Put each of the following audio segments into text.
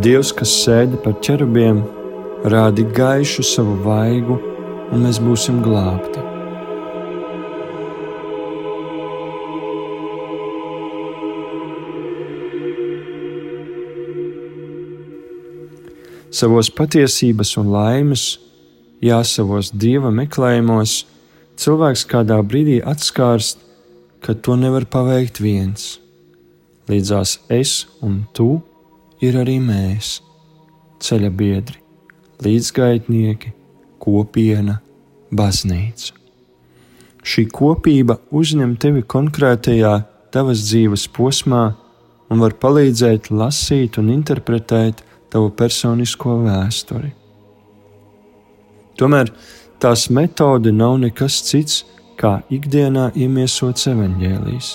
Dievs, kas sēdi par ķerubiem, rādi gaišu savu vaigu, un mēs būsim glābti. Savos patiesības un laimes, jā, savos dieva meklējumos, cilvēks kādā brīdī atskārst, ka to nevar paveikt viens. Līdzās es un tu ir arī mēs, ceļa biedri, līdzgaitnieki, kopiena, baznīca. Šī kopība uzņem tevi konkrētajā tavas dzīves posmā un var palīdzēt lasīt un interpretēt tavu personisko vēsturi. Tomēr tās metode nav nekas cits kā ikdienā iemiesots evaņģēlijs,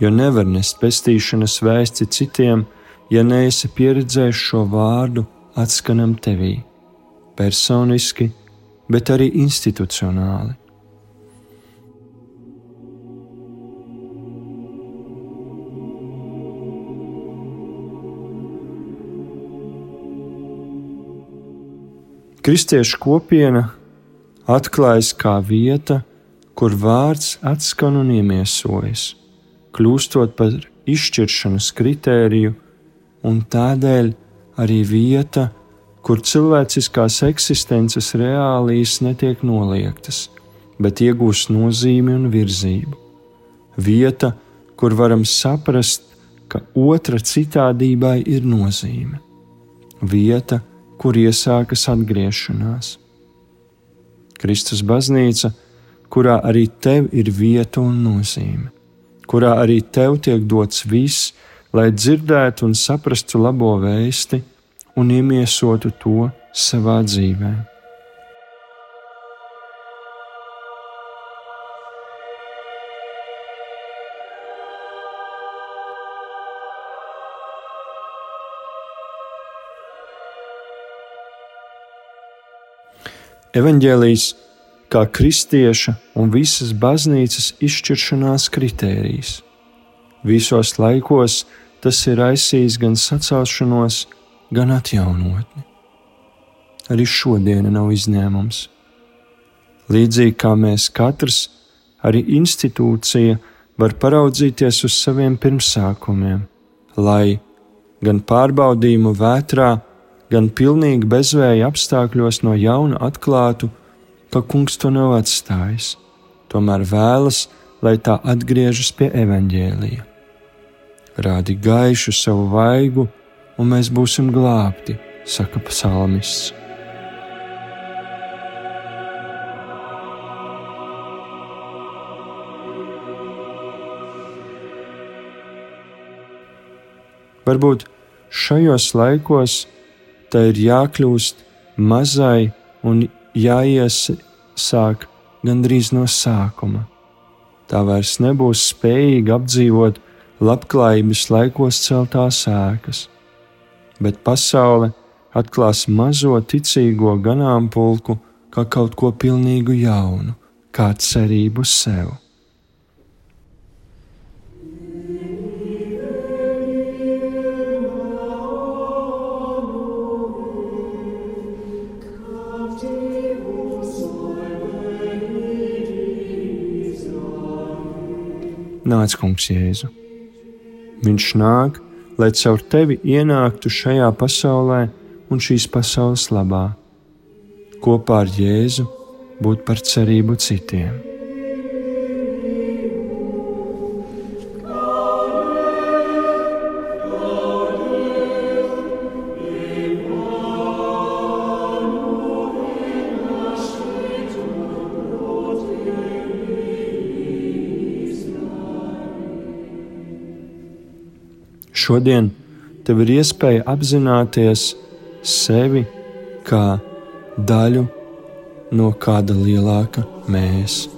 jo nevar nest pestīšanas vēsti citiem, ja neesi pieredzējis šo vārdu atskanam tevī, personiski, bet arī institucionāli. Kristiešu kopiena atklājas kā vieta, kur vārds atskan un iemiesojas, kļūstot par izšķiršanas kritēriju un tādēļ arī vieta, kur cilvēciskās eksistences reālijas netiek noliektas, bet iegūst nozīmi un virzību. Vieta, kur varam saprast, ka otra citādībai ir nozīme. Vieta, kur iesākas atgriešanās. Kristus baznīca, kurā arī tev ir vieta un nozīme, kurā arī tev tiek dots viss, lai dzirdētu un saprastu labo vēsti un iemiesotu to savā dzīvē. Evangelijas kā kristieša un visas baznīcas izšķiršanās kritērijs. Visos laikos tas ir aizsījis gan sacelšanos, gan atjaunotni. Arī šodiena nav izņēmums. Līdzīgi kā mēs katrs, arī institūcija var paraudzīties uz saviem pirmsākumiem, lai gan pārbaudījumu vētrā, gan pilnīgi bezvēja apstākļos no jauna atklātu, ka kungs to nav atstājis, tomēr vēlas, lai tā atgriežas pie evaņģēlija rādi gaišu savu vaigu, un mēs būsim glābti, saka psalmists. Varbūt šajos laikos tā ir jākļūst mazai un jāiesāk gandrīz no sākuma. Tā vairs nebūs spējīga apdzīvot labklājības laikos celtās ēkas, bet pasaule atklās mazo ticīgo ganāmpulku kā kaut ko pilnīgu jaunu, kā cerību sev. Nāc, kungs, Jēzu! Viņš nāk, lai caur tevi ienāktu šajā pasaulē un šīs pasaules labā, kopā ar Jēzu būt par cerību citiem. Šodien tev ir iespēja apzināties sevi kā daļu no kāda lielāka mēs.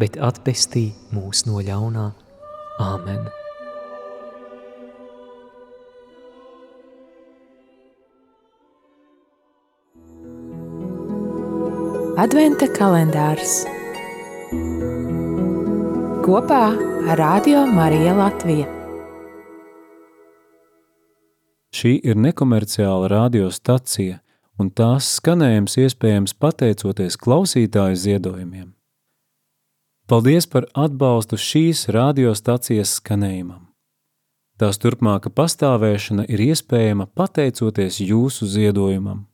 bet atpestī mūs no ļaunā. Āmen! Adventa kalendārs kopā ar Radio Mariju Latviju. Šī ir nekomerciāla radiostacija, un tās skanējums iespējams pateicoties klausītāju ziedojumiem. Paldies par atbalstu šīs radiostacijas skanējumam. Tās turpmāka pastāvēšana ir iespējama pateicoties jūsu ziedojumam.